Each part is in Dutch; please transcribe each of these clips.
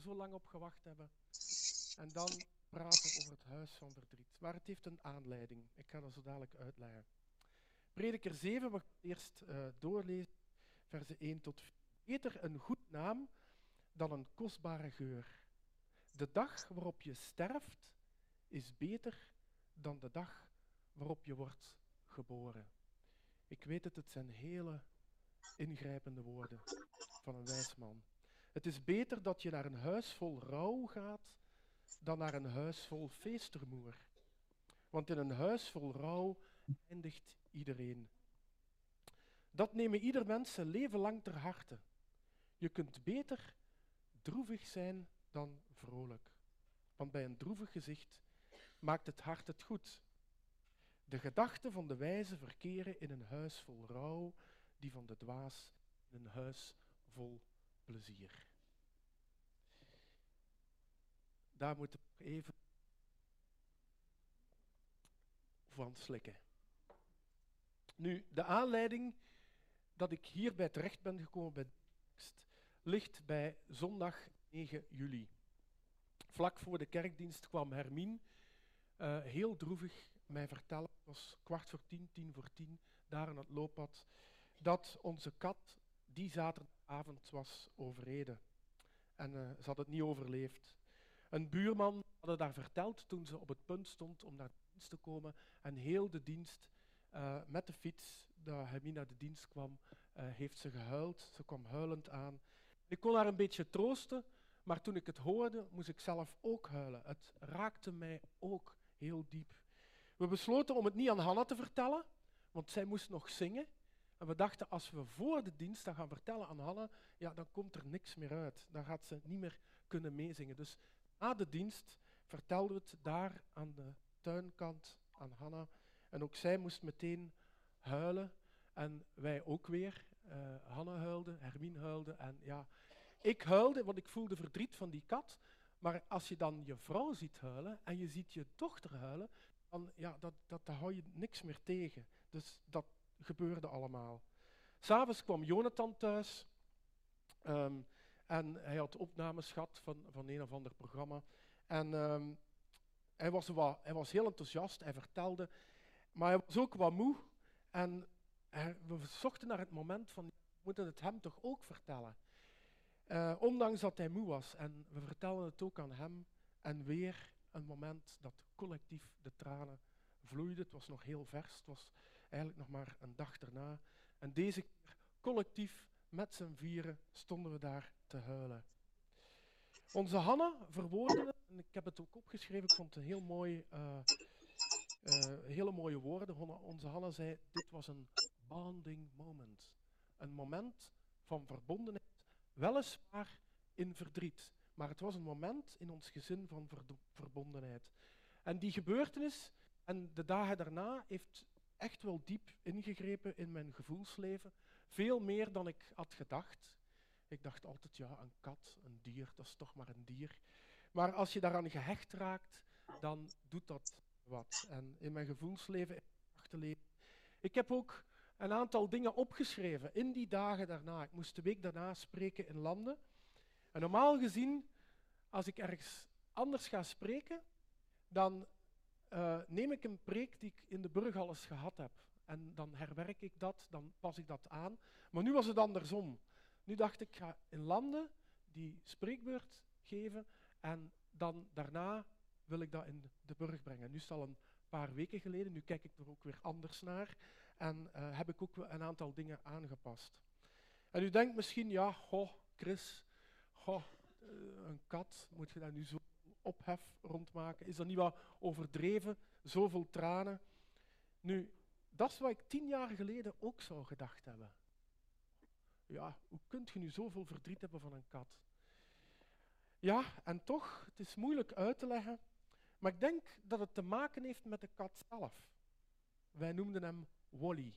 zo lang op gewacht hebben. En dan praten over het huis van verdriet. Maar het heeft een aanleiding. Ik ga dat zo dadelijk uitleggen. Prediker 7, we gaan eerst uh, doorlezen, versen 1 tot 4. Beter een goed naam dan een kostbare geur. De dag waarop je sterft is beter dan de dag waarop je wordt geboren. Ik weet het, het zijn hele ingrijpende woorden van een wijs man. Het is beter dat je naar een huis vol rouw gaat dan naar een huis vol feestermoer. Want in een huis vol rouw eindigt iedereen. Dat nemen ieder mens zijn leven lang ter harte. Je kunt beter droevig zijn dan vrolijk. Want bij een droevig gezicht maakt het hart het goed. De gedachten van de wijze verkeren in een huis vol rouw, die van de dwaas in een huis vol plezier. Daar moeten we even van slikken. Nu, de aanleiding dat ik hierbij terecht ben gekomen bij tekst ligt bij zondag 9 juli. Vlak voor de kerkdienst kwam Hermine uh, heel droevig mij vertellen, het was kwart voor tien, tien voor tien, daar aan het looppad, dat onze kat die zaterdagavond was overreden. En uh, ze had het niet overleefd. Een buurman had daar verteld toen ze op het punt stond om naar de dienst te komen. En heel de dienst uh, met de fiets, dat Hermine naar de dienst kwam, heeft ze gehuild. Ze kwam huilend aan. Ik kon haar een beetje troosten, maar toen ik het hoorde, moest ik zelf ook huilen. Het raakte mij ook heel diep. We besloten om het niet aan Hanna te vertellen, want zij moest nog zingen. En we dachten, als we voor de dienst dat gaan vertellen aan Hanna, ja, dan komt er niks meer uit. Dan gaat ze niet meer kunnen meezingen. Dus na de dienst vertelden we het daar aan de tuinkant aan Hanna. En ook zij moest meteen huilen. En wij ook weer. Uh, Hanna huilde, Hermine huilde. En ja, ik huilde, want ik voelde verdriet van die kat. Maar als je dan je vrouw ziet huilen en je ziet je dochter huilen, dan ja, dat, dat, daar hou je niks meer tegen. Dus dat gebeurde allemaal. S'avonds kwam Jonathan thuis um, en hij had opnames gehad van, van een of ander programma. En um, hij, was wat, hij was heel enthousiast, hij vertelde, maar hij was ook wat moe. En we zochten naar het moment van, we moeten het hem toch ook vertellen. Uh, ondanks dat hij moe was. En we vertelden het ook aan hem. En weer een moment dat collectief de tranen vloeiden. Het was nog heel vers. Het was eigenlijk nog maar een dag erna. En deze keer collectief met z'n vieren stonden we daar te huilen. Onze Hanna verwoordde en ik heb het ook opgeschreven, ik vond het een heel mooi, uh, uh, hele mooie woorden. Onze Hanna zei, dit was een bonding moment. Een moment van verbondenheid Weliswaar in verdriet, maar het was een moment in ons gezin van verbondenheid. En die gebeurtenis en de dagen daarna heeft echt wel diep ingegrepen in mijn gevoelsleven. Veel meer dan ik had gedacht. Ik dacht altijd, ja, een kat, een dier, dat is toch maar een dier. Maar als je daaraan gehecht raakt, dan doet dat wat. En in mijn gevoelsleven, ik heb ook een aantal dingen opgeschreven in die dagen daarna. Ik moest de week daarna spreken in landen. En normaal gezien, als ik ergens anders ga spreken, dan uh, neem ik een preek die ik in de burg al eens gehad heb. En dan herwerk ik dat, dan pas ik dat aan. Maar nu was het andersom. Nu dacht ik, ik ga in landen die spreekbeurt geven en dan daarna wil ik dat in de burg brengen. Nu is het al een paar weken geleden. Nu kijk ik er ook weer anders naar en uh, heb ik ook een aantal dingen aangepast. En u denkt misschien, ja, goh, Chris, goh, uh, een kat, moet je daar nu zo ophef rondmaken? Is dat niet wat overdreven? Zoveel tranen? Nu, dat is wat ik tien jaar geleden ook zou gedacht hebben. Ja, hoe kunt je nu zoveel verdriet hebben van een kat? Ja, en toch, het is moeilijk uit te leggen, maar ik denk dat het te maken heeft met de kat zelf. Wij noemden hem Wally.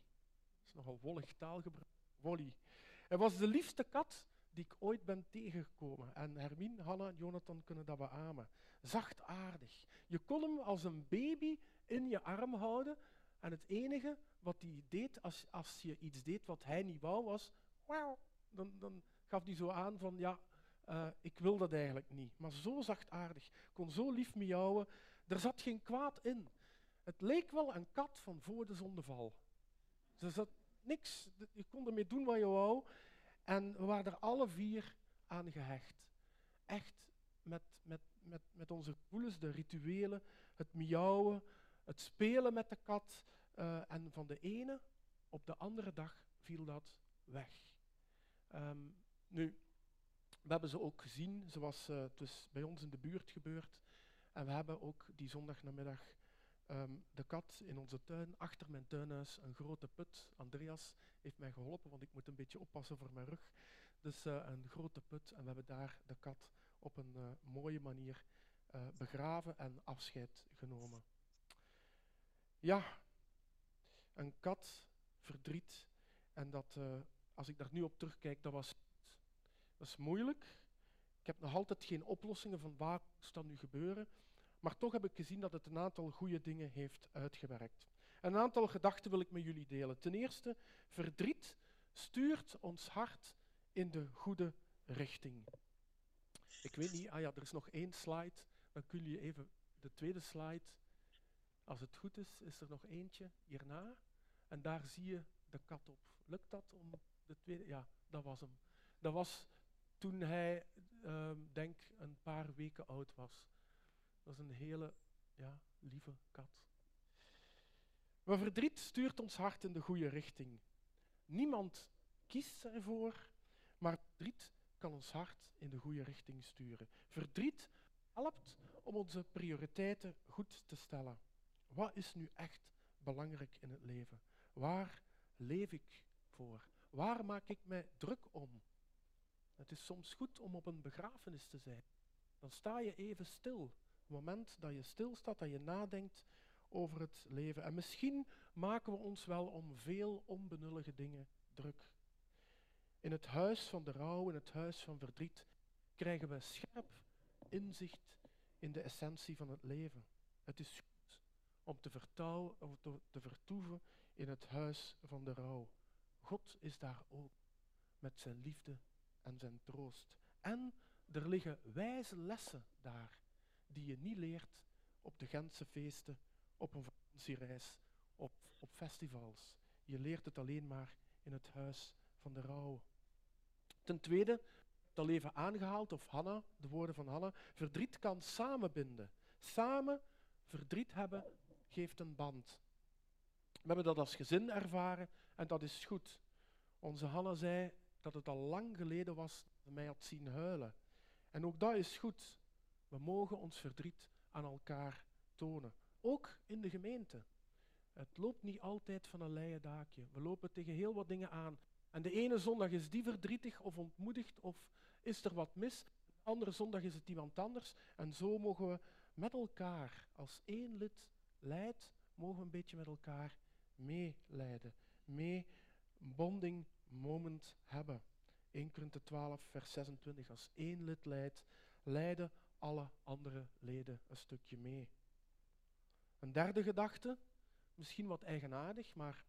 Dat is nogal wollig taalgebruik. Wally. Hij was de liefste kat die ik ooit ben tegengekomen. En Hermine, Hanna Jonathan kunnen dat beamen. Zachtaardig. Je kon hem als een baby in je arm houden. En het enige wat hij deed, als, als je iets deed wat hij niet wou, was... Dan, dan gaf hij zo aan van, ja, eh, ik wil dat eigenlijk niet. Maar zo zachtaardig, kon zo lief miauwen, er zat geen kwaad in. Het leek wel een kat van voor de zondeval. Er zat niks, je kon ermee doen wat je wou. En we waren er alle vier aan gehecht. Echt met, met, met, met onze gevoelens, de rituelen, het miauwen, het spelen met de kat. Uh, en van de ene op de andere dag viel dat weg. Um, nu, we hebben ze ook gezien, was uh, dus bij ons in de buurt gebeurd. En we hebben ook die zondagnamiddag um, de kat in onze tuin, achter mijn tuinhuis, een grote put. Andreas heeft mij geholpen, want ik moet een beetje oppassen voor mijn rug. Dus uh, een grote put en we hebben daar de kat op een uh, mooie manier uh, begraven en afscheid genomen. Ja, een kat, verdriet. En dat, als ik daar nu op terugkijk, dat was is moeilijk. Ik heb nog altijd geen oplossingen van waar moest dat nu gebeuren. Maar toch heb ik gezien dat het een aantal goede dingen heeft uitgewerkt. Een aantal gedachten wil ik met jullie delen. Ten eerste, verdriet stuurt ons hart in de goede richting. Ik weet niet, ah ja, er is nog één slide. Dan kun je even de tweede slide. Als het goed is, is er nog eentje hierna. En daar zie je de kat op. Lukt dat om de tweede? Ja, dat was hem. Dat was toen hij, uh, denk een paar weken oud was. Dat is een hele ja, lieve kat. Maar verdriet stuurt ons hart in de goede richting. Niemand kiest ervoor, maar verdriet kan ons hart in de goede richting sturen. Verdriet helpt om onze prioriteiten goed te stellen. Wat is nu echt belangrijk in het leven? Waar leef ik voor? Waar maak ik mij druk om? Het is soms goed om op een begrafenis te zijn. Dan sta je even stil. Het moment dat je stilstaat, dat je nadenkt over het leven. En misschien maken we ons wel om veel onbenullige dingen druk. In het huis van de rouw, in het huis van verdriet, krijgen we scherp inzicht in de essentie van het leven. Het is goed om te, vertouwen, te, te vertoeven in het huis van de rouw. God is daar ook met zijn liefde en zijn troost. En er liggen wijze lessen daar die je niet leert op de Gentse feesten, op een vakantiereis, op, op festivals. Je leert het alleen maar in het huis van de rouw. Ten tweede, dat leven aangehaald, of Hanna, de woorden van Hanna, verdriet kan samenbinden. Samen verdriet hebben geeft een band. We hebben dat als gezin ervaren en dat is goed. Onze Hanna zei, dat het al lang geleden was dat mij had zien huilen. En ook dat is goed. We mogen ons verdriet aan elkaar tonen. Ook in de gemeente. Het loopt niet altijd van een leien daakje. We lopen tegen heel wat dingen aan. En de ene zondag is die verdrietig of ontmoedigd of is er wat mis. De andere zondag is het iemand anders. En zo mogen we met elkaar, als één lid leidt, mogen we een beetje met elkaar meeleiden. Mee bonding moment hebben. 1 Korinthe 12, vers 26. Als één lid leidt, leiden alle andere leden een stukje mee. Een derde gedachte, misschien wat eigenaardig, maar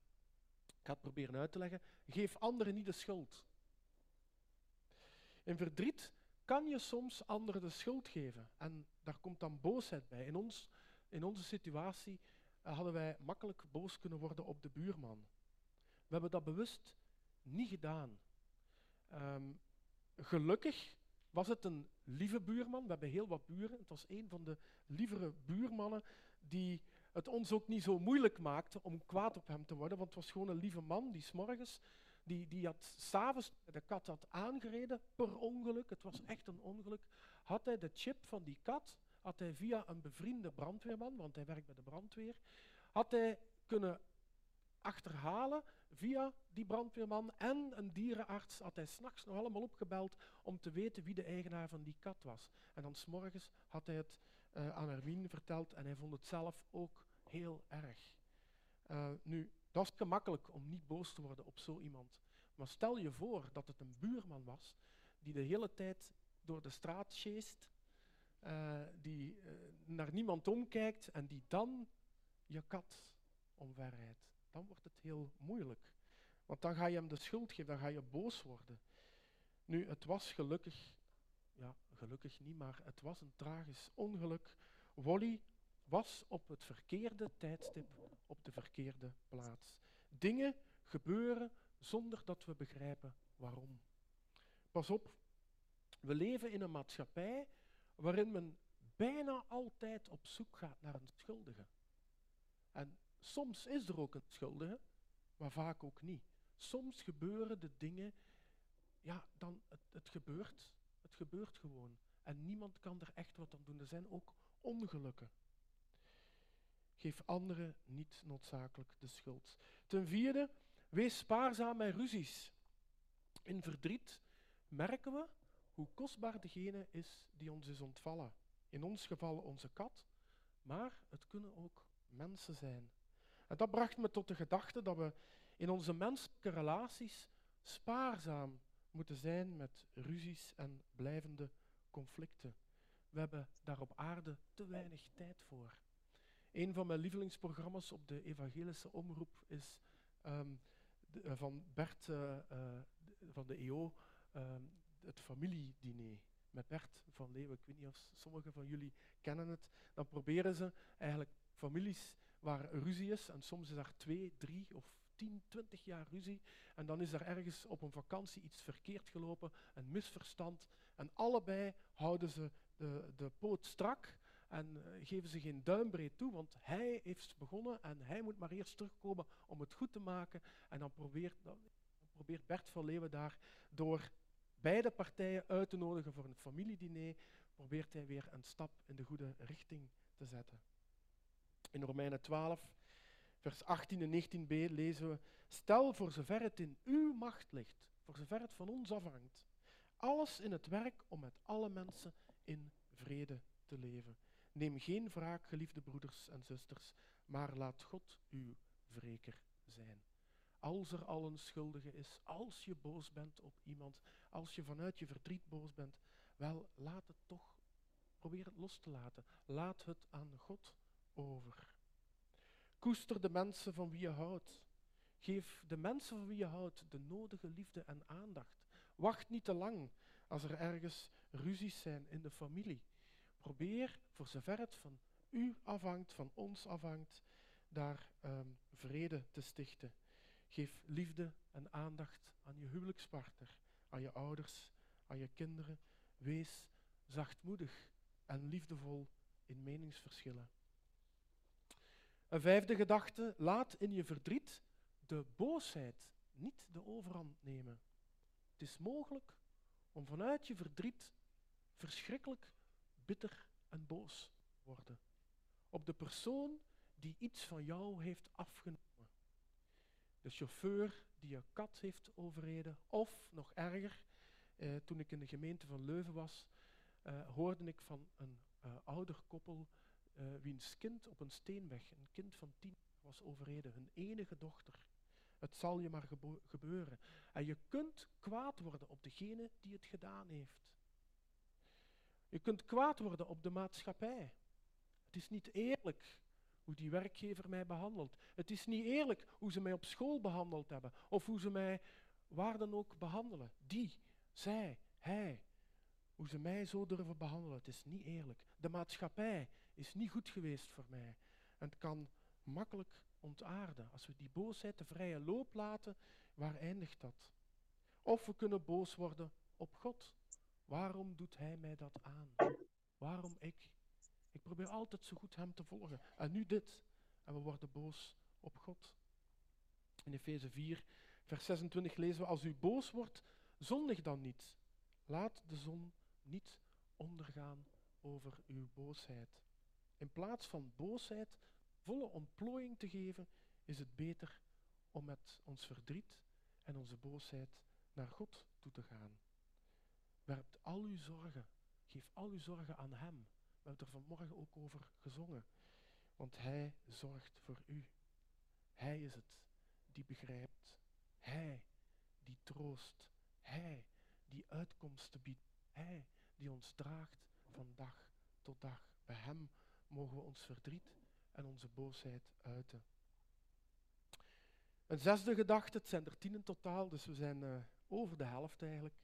ik ga het proberen uit te leggen. Geef anderen niet de schuld. In verdriet kan je soms anderen de schuld geven. En daar komt dan boosheid bij. In, ons, in onze situatie eh, hadden wij makkelijk boos kunnen worden op de buurman. We hebben dat bewust niet gedaan. Um, gelukkig was het een lieve buurman. We hebben heel wat buren. Het was een van de lievere buurmannen die het ons ook niet zo moeilijk maakte om kwaad op hem te worden. Want het was gewoon een lieve man die s'morgens, die, die had s'avonds de kat had aangereden per ongeluk. Het was echt een ongeluk. Had hij de chip van die kat, had hij via een bevriende brandweerman, want hij werkt bij de brandweer, had hij kunnen achterhalen via die brandweerman en een dierenarts had hij s'nachts nog allemaal opgebeld om te weten wie de eigenaar van die kat was. En dan s'morgens had hij het uh, aan Hermine verteld en hij vond het zelf ook heel erg. Uh, nu, dat is gemakkelijk om niet boos te worden op zo iemand. Maar stel je voor dat het een buurman was die de hele tijd door de straat sjeest, uh, die naar niemand omkijkt en die dan je kat omverrijdt dan wordt het heel moeilijk. Want dan ga je hem de schuld geven, dan ga je boos worden. Nu, het was gelukkig ja, gelukkig niet, maar het was een tragisch ongeluk. Wally was op het verkeerde tijdstip op de verkeerde plaats. Dingen gebeuren zonder dat we begrijpen waarom. Pas op, we leven in een maatschappij waarin men bijna altijd op zoek gaat naar een schuldige. En soms is er ook een schuldige, maar vaak ook niet. Soms gebeuren de dingen, ja, dan het, het gebeurt. Het gebeurt gewoon. En niemand kan er echt wat aan doen. Er zijn ook ongelukken. Geef anderen niet noodzakelijk de schuld. Ten vierde, wees spaarzaam met ruzies. In verdriet merken we hoe kostbaar degene is die ons is ontvallen. In ons geval onze kat, maar het kunnen ook mensen zijn. Dat bracht me tot de gedachte dat we in onze menselijke relaties spaarzaam moeten zijn met ruzies en blijvende conflicten. We hebben daar op aarde te weinig tijd voor. Een van mijn lievelingsprogramma's op de evangelische omroep is de, uh, van Bert uh, uh, van de EO, het familiediner met Bert van Leeuwen. Ik weet niet of sommigen van jullie kennen het. Dan proberen ze eigenlijk families waar ruzie is, en soms is er twee, drie of tien, twintig jaar ruzie, en dan is er ergens op een vakantie iets verkeerd gelopen, een misverstand, en allebei houden ze de, de poot strak en uh, geven ze geen duimbreed toe, want hij heeft begonnen en hij moet maar eerst terugkomen om het goed te maken. En dan probeert, dan probeert Bert van Leeuwen daar door beide partijen uit te nodigen voor een familiediner, probeert hij weer een stap in de goede richting te zetten. In Romeinen 12, vers 18 en 19b lezen we: Stel voor zover het in uw macht ligt, voor zover het van ons afhangt, alles in het werk om met alle mensen in vrede te leven. Neem geen wraak, geliefde broeders en zusters, maar laat God uw wreker zijn. Als er al een schuldige is, als je boos bent op iemand, als je vanuit je verdriet boos bent, wel, laat het toch, probeer het los te laten. Laat het aan God over. Koester de mensen van wie je houdt. Geef de mensen van wie je houdt de nodige liefde en aandacht. Wacht niet te lang als er ergens ruzies zijn in de familie. Probeer, voor zover het van u afhangt, van ons afhangt, daar um, vrede te stichten. Geef liefde en aandacht aan je huwelijkspartner, aan je ouders, aan je kinderen. Wees zachtmoedig en liefdevol in meningsverschillen. Een vijfde gedachte, laat in je verdriet de boosheid niet de overhand nemen. Het is mogelijk om vanuit je verdriet verschrikkelijk bitter en boos te worden. Op de persoon die iets van jou heeft afgenomen. De chauffeur die je kat heeft overreden. Of nog erger, eh, toen ik in de gemeente van Leuven was, eh, hoorde ik van een uh, ouder koppel uh, wiens kind op een steenweg, een kind van tien, was overreden, hun enige dochter. Het zal je maar gebeuren. En je kunt kwaad worden op degene die het gedaan heeft. Je kunt kwaad worden op de maatschappij. Het is niet eerlijk hoe die werkgever mij behandelt. Het is niet eerlijk hoe ze mij op school behandeld hebben. Of hoe ze mij waar dan ook behandelen. Die, zij, hij. Hoe ze mij zo durven behandelen. Het is niet eerlijk. De maatschappij is niet goed geweest voor mij. En het kan makkelijk ontaarden. Als we die boosheid de vrije loop laten, waar eindigt dat? Of we kunnen boos worden op God. Waarom doet Hij mij dat aan? Waarom ik? Ik probeer altijd zo goed Hem te volgen. En nu dit. En we worden boos op God. In Efeze 4, vers 26 lezen we, als u boos wordt, zondig dan niet. Laat de zon niet ondergaan over uw boosheid. In plaats van boosheid volle ontplooiing te geven, is het beter om met ons verdriet en onze boosheid naar God toe te gaan. Werpt al uw zorgen, geef al uw zorgen aan Hem. We hebben het er vanmorgen ook over gezongen. Want Hij zorgt voor u. Hij is het die begrijpt. Hij die troost. Hij die uitkomsten biedt. Hij die ons draagt van dag tot dag. Bij Hem mogen we ons verdriet en onze boosheid uiten. Een zesde gedachte, het zijn er tien in totaal, dus we zijn uh, over de helft eigenlijk.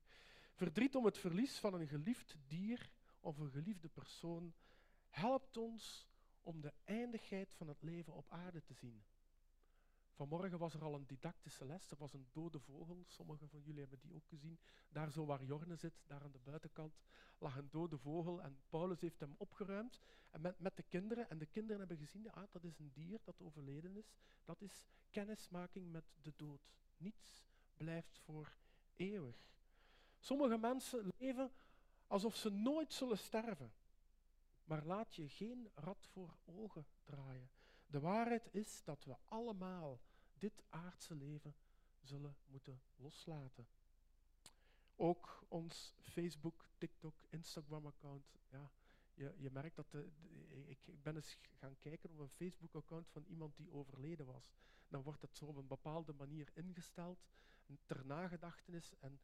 Verdriet om het verlies van een geliefd dier of een geliefde persoon helpt ons om de eindigheid van het leven op aarde te zien. Vanmorgen was er al een didactische les. Er was een dode vogel. Sommigen van jullie hebben die ook gezien. Daar zo waar Jorne zit, daar aan de buitenkant, lag een dode vogel. En Paulus heeft hem opgeruimd en met, met de kinderen. En de kinderen hebben gezien, ah, dat is een dier dat overleden is. Dat is kennismaking met de dood. Niets blijft voor eeuwig. Sommige mensen leven alsof ze nooit zullen sterven. Maar laat je geen rad voor ogen draaien. De waarheid is dat we allemaal dit aardse leven zullen moeten loslaten. Ook ons Facebook, TikTok, Instagram-account. Ja, je, je merkt dat ik, ik ben eens gaan kijken op een Facebook-account van iemand die overleden was. Dan wordt het zo op een bepaalde manier ingesteld, ter nagedachtenis. En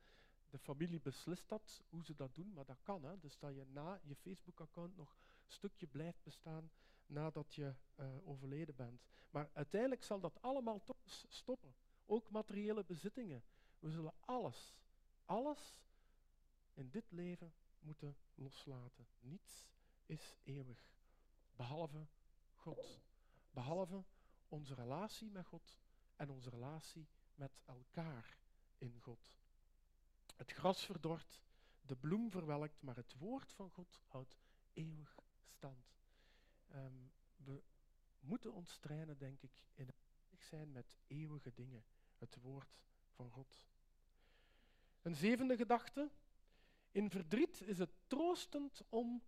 de familie beslist dat, hoe ze dat doen, maar dat kan. Hè? Dus dat je na je Facebook-account nog een stukje blijft bestaan nadat je uh, overleden bent. Maar uiteindelijk zal dat allemaal toch stoppen. Ook materiële bezittingen. We zullen alles, alles in dit leven moeten loslaten. Niets is eeuwig, behalve God. Behalve onze relatie met God en onze relatie met elkaar in God. Het gras verdort, de bloem verwelkt, maar het woord van God houdt eeuwig stand. Um, we moeten ons trainen, denk ik, in het zijn met eeuwige dingen. Het woord van God. Een zevende gedachte. In verdriet is het troostend om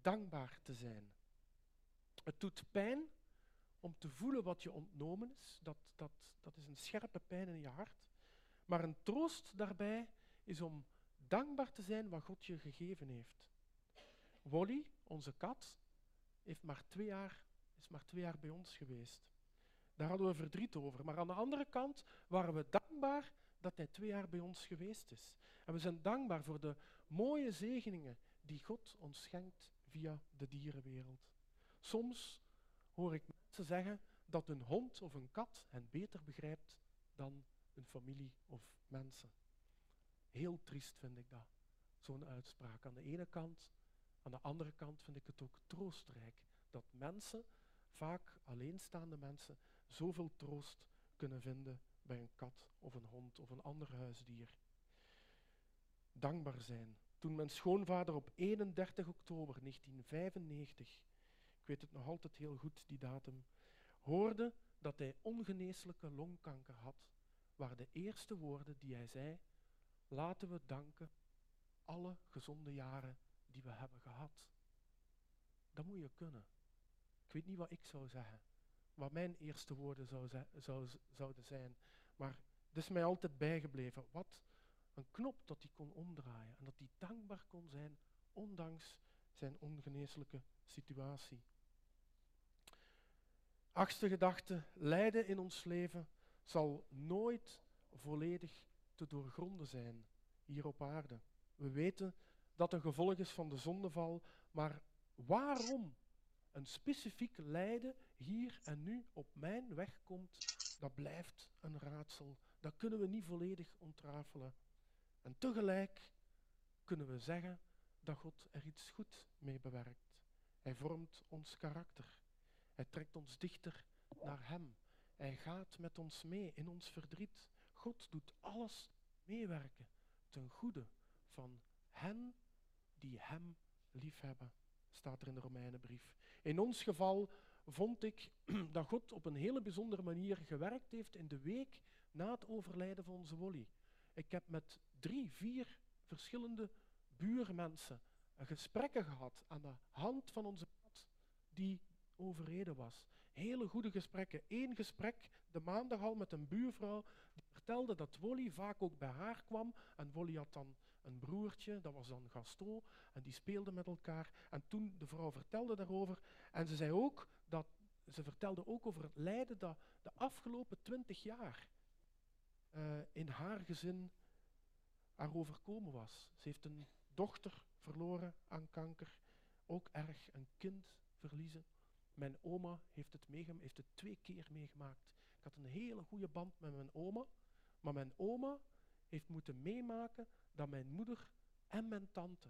dankbaar te zijn. Het doet pijn om te voelen wat je ontnomen is. Dat, dat, dat is een scherpe pijn in je hart. Maar een troost daarbij is om dankbaar te zijn wat God je gegeven heeft. Wally, onze kat, heeft maar twee jaar, is maar twee jaar bij ons geweest. Daar hadden we verdriet over. Maar aan de andere kant waren we dankbaar dat hij twee jaar bij ons geweest is. En we zijn dankbaar voor de mooie zegeningen die God ons schenkt via de dierenwereld. Soms hoor ik mensen zeggen dat een hond of een kat hen beter begrijpt dan een familie of mensen. Heel triest vind ik dat, zo'n uitspraak. Aan de ene kant aan de andere kant vind ik het ook troostrijk dat mensen, vaak alleenstaande mensen, zoveel troost kunnen vinden bij een kat of een hond of een ander huisdier. Dankbaar zijn. Toen mijn schoonvader op 31 oktober 1995, ik weet het nog altijd heel goed, die datum, hoorde dat hij ongeneeslijke longkanker had, waren de eerste woorden die hij zei, laten we danken alle gezonde jaren die we hebben gehad. Dat moet je kunnen. Ik weet niet wat ik zou zeggen, wat mijn eerste woorden zou, zou, zouden zijn, maar het is mij altijd bijgebleven. Wat een knop dat hij kon omdraaien en dat hij dankbaar kon zijn, ondanks zijn ongeneeslijke situatie. Achtste gedachte, lijden in ons leven zal nooit volledig te doorgronden zijn hier op aarde. We weten dat een gevolg is van de zondeval. Maar waarom een specifiek lijden hier en nu op mijn weg komt, dat blijft een raadsel. Dat kunnen we niet volledig ontrafelen. En tegelijk kunnen we zeggen dat God er iets goed mee bewerkt. Hij vormt ons karakter. Hij trekt ons dichter naar Hem. Hij gaat met ons mee in ons verdriet. God doet alles meewerken ten goede van hen die Hem liefhebben, staat er in de Romeinenbrief. In ons geval vond ik dat God op een hele bijzondere manier gewerkt heeft in de week na het overlijden van onze Wolly. Ik heb met drie, vier verschillende buurmensen gesprekken gehad aan de hand van onze kat die overleden was. Hele goede gesprekken. Eén gesprek de maandag al met een buurvrouw die vertelde dat Wolly vaak ook bij haar kwam. En Wolly had dan een broertje, dat was dan Gaston, en die speelden met elkaar. En toen de vrouw vertelde daarover, en ze zei ook dat, ze vertelde ook over het lijden dat de afgelopen twintig jaar uh, in haar gezin haar overkomen was. Ze heeft een dochter verloren aan kanker, ook erg een kind verliezen. Mijn oma heeft het, heeft het twee keer meegemaakt. Ik had een hele goede band met mijn oma, maar mijn oma heeft moeten meemaken dat mijn moeder en mijn tante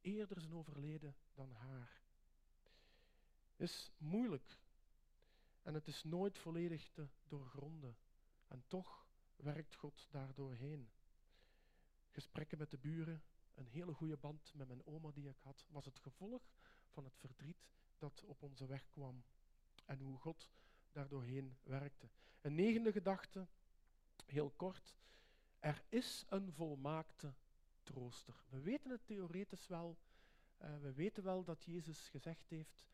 eerder zijn overleden dan haar. Is moeilijk en het is nooit volledig te doorgronden. En toch werkt God daardoorheen. Gesprekken met de buren, een hele goede band met mijn oma die ik had, was het gevolg van het verdriet dat op onze weg kwam. En hoe God daardoorheen werkte. Een negende gedachte, heel kort. Er is een volmaakte trooster. We weten het theoretisch wel. Uh, we weten wel dat Jezus gezegd heeft,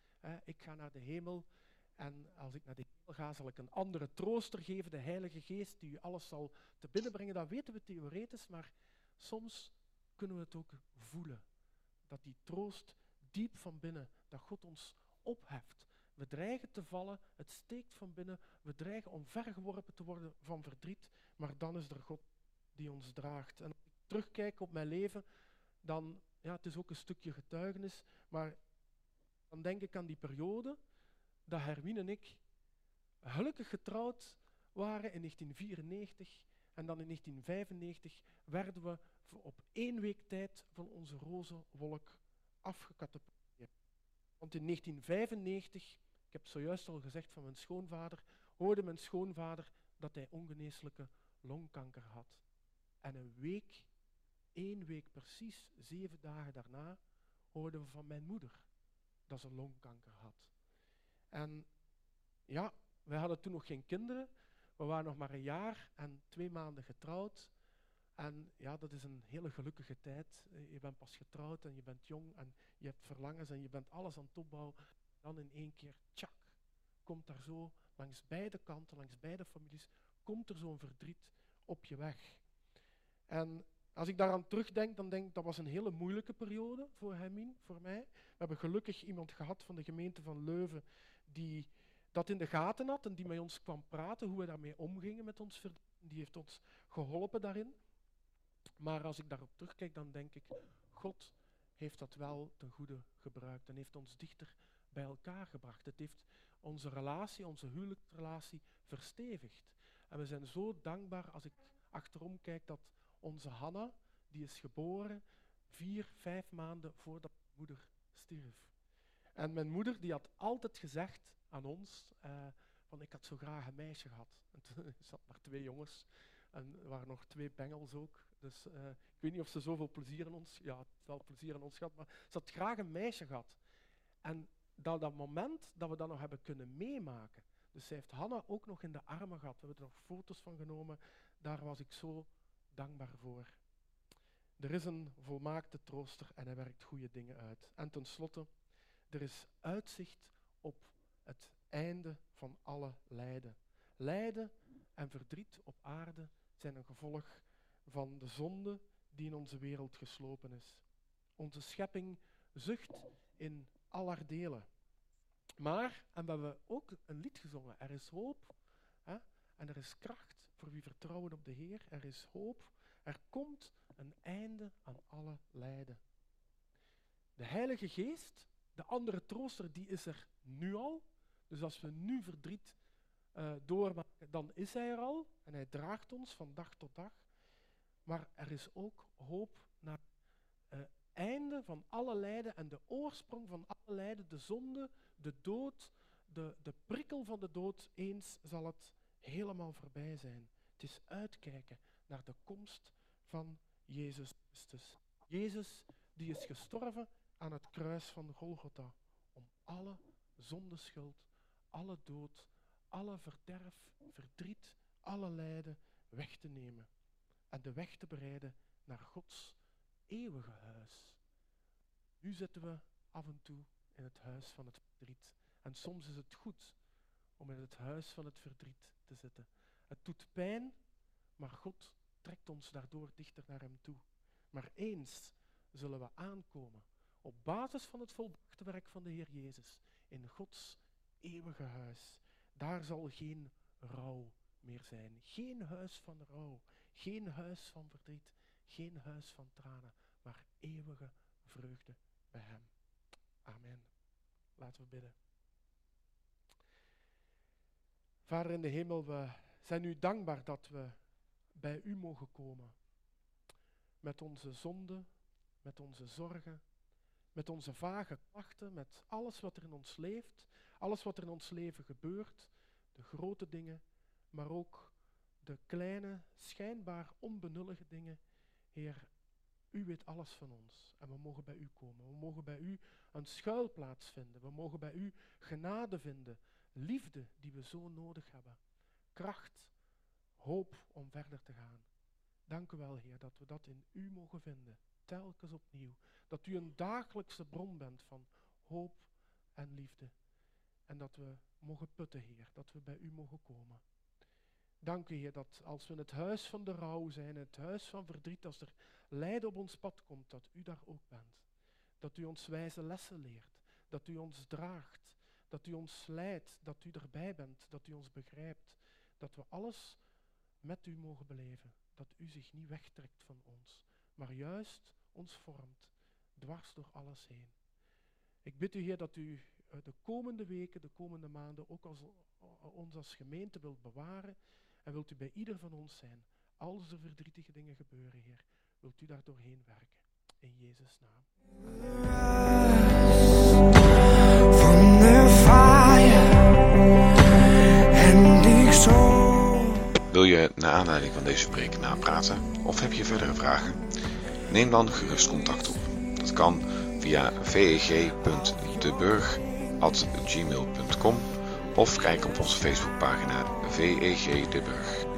ik ga naar de hemel en als ik naar de hemel ga, zal ik een andere trooster geven, de Heilige Geest, die u alles zal te binnen brengen. Dat weten we theoretisch, maar soms kunnen we het ook voelen. Dat die troost diep van binnen, dat God ons opheft. We dreigen te vallen, het steekt van binnen, we dreigen omvergeworpen te worden van verdriet, maar dan is er God die ons draagt. En als ik terugkijk op mijn leven, dan, ja, het is ook een stukje getuigenis, maar dan denk ik aan die periode dat Hermine en ik gelukkig getrouwd waren in 1994 en dan in 1995 werden we op één week tijd van onze roze wolk afgekatapulteerd. Want in 1995, ik heb zojuist al gezegd van mijn schoonvader, hoorde mijn schoonvader dat hij ongeneeslijke longkanker had. En een week, één week precies, zeven dagen daarna, hoorden we van mijn moeder dat ze longkanker had. En ja, wij hadden toen nog geen kinderen. We waren nog maar een jaar en twee maanden getrouwd. En ja, dat is een hele gelukkige tijd. Je bent pas getrouwd en je bent jong en je hebt verlangens en je bent alles aan het opbouwen. Dan in één keer, tjak, komt daar zo langs beide kanten, langs beide families, komt er zo'n verdriet op je weg. En als ik daaraan terugdenk, dan denk ik dat was een hele moeilijke periode voor Hermine, voor mij. We hebben gelukkig iemand gehad van de gemeente van Leuven die dat in de gaten had en die met ons kwam praten, hoe we daarmee omgingen met ons verdriet. Die heeft ons geholpen daarin. Maar als ik daarop terugkijk, dan denk ik, God heeft dat wel ten goede gebruikt en heeft ons dichter bij elkaar gebracht. Het heeft onze relatie, onze huwelijksrelatie verstevigd. En we zijn zo dankbaar als ik achterom kijk dat onze Hanna, die is geboren vier, vijf maanden voordat mijn moeder stierf. En mijn moeder die had altijd gezegd aan ons, uh, van ik had zo graag een meisje gehad. En zat maar twee jongens en er waren nog twee bengels ook. Dus uh, ik weet niet of ze zoveel plezier in ons, ja, wel plezier in ons gehad, maar ze had graag een meisje gehad. En dat, dat moment dat we dat nog hebben kunnen meemaken, dus zij heeft Hanna ook nog in de armen gehad. We hebben er nog foto's van genomen. Daar was ik zo dankbaar voor. Er is een volmaakte trooster en hij werkt goede dingen uit. En tenslotte, er is uitzicht op het einde van alle lijden. Lijden en verdriet op aarde zijn een gevolg van de zonde die in onze wereld geslopen is. Onze schepping zucht in aller delen. Maar, en we hebben ook een lied gezongen, er is hoop hè, en er is kracht voor wie vertrouwen op de Heer. Er is hoop, er komt een einde aan alle lijden. De Heilige Geest de andere trooster die is er nu al. Dus als we nu verdriet uh, doormaken, dan is hij er al. En hij draagt ons van dag tot dag. Maar er is ook hoop naar het uh, einde van alle lijden en de oorsprong van alle lijden, de zonde, de dood, de, de prikkel van de dood. Eens zal het helemaal voorbij zijn. Het is uitkijken naar de komst van Jezus Christus. Jezus die is gestorven aan het kruis van Golgotha om alle zondeschuld, alle dood, alle verderf, verdriet, alle lijden weg te nemen en de weg te bereiden naar Gods eeuwige huis. Nu zitten we af en toe in het huis van het verdriet. En soms is het goed om in het huis van het verdriet te zitten. Het doet pijn, maar God trekt ons daardoor dichter naar Hem toe. Maar eens zullen we aankomen op basis van het volbrachte werk van de Heer Jezus in Gods eeuwige huis. Daar zal geen rouw meer zijn. Geen huis van rouw, geen huis van verdriet, geen huis van tranen, maar eeuwige vreugde bij Hem. Amen. Laten we bidden. Vader in de hemel, we zijn u dankbaar dat we bij u mogen komen. Met onze zonde, met onze zorgen, met onze vage klachten, met alles wat er in ons leeft, alles wat er in ons leven gebeurt, de grote dingen, maar ook de kleine, schijnbaar onbenullige dingen. Heer, u weet alles van ons en we mogen bij u komen. We mogen bij u een schuilplaats vinden. We mogen bij u genade vinden, liefde die we zo nodig hebben, kracht, hoop om verder te gaan. Dank u wel, Heer, dat we dat in u mogen vinden, telkens opnieuw. Dat u een dagelijkse bron bent van hoop en liefde. En dat we mogen putten, Heer, dat we bij u mogen komen. Dank u, Heer, dat als we in het huis van de rouw zijn, het huis van verdriet, als er lijden op ons pad komt, dat u daar ook bent. Dat u ons wijze lessen leert, dat u ons draagt, dat u ons leidt, dat u erbij bent, dat u ons begrijpt, dat we alles met u mogen beleven, dat u zich niet wegtrekt van ons, maar juist ons vormt, dwars door alles heen. Ik bid u, Heer, dat u eh, de komende weken, de komende maanden ook als, eh, ons als gemeente wilt bewaren en wilt u bij ieder van ons zijn. Als er verdrietige dingen gebeuren, Heer, wilt u daar doorheen werken. In Jezus' naam. Wil je naar aanleiding van deze preek napraten of heb je verdere vragen? Neem dan gerust contact op. Dat kan via veg.deburg.gmail.com of kijk op onze Facebookpagina VEG De Burg.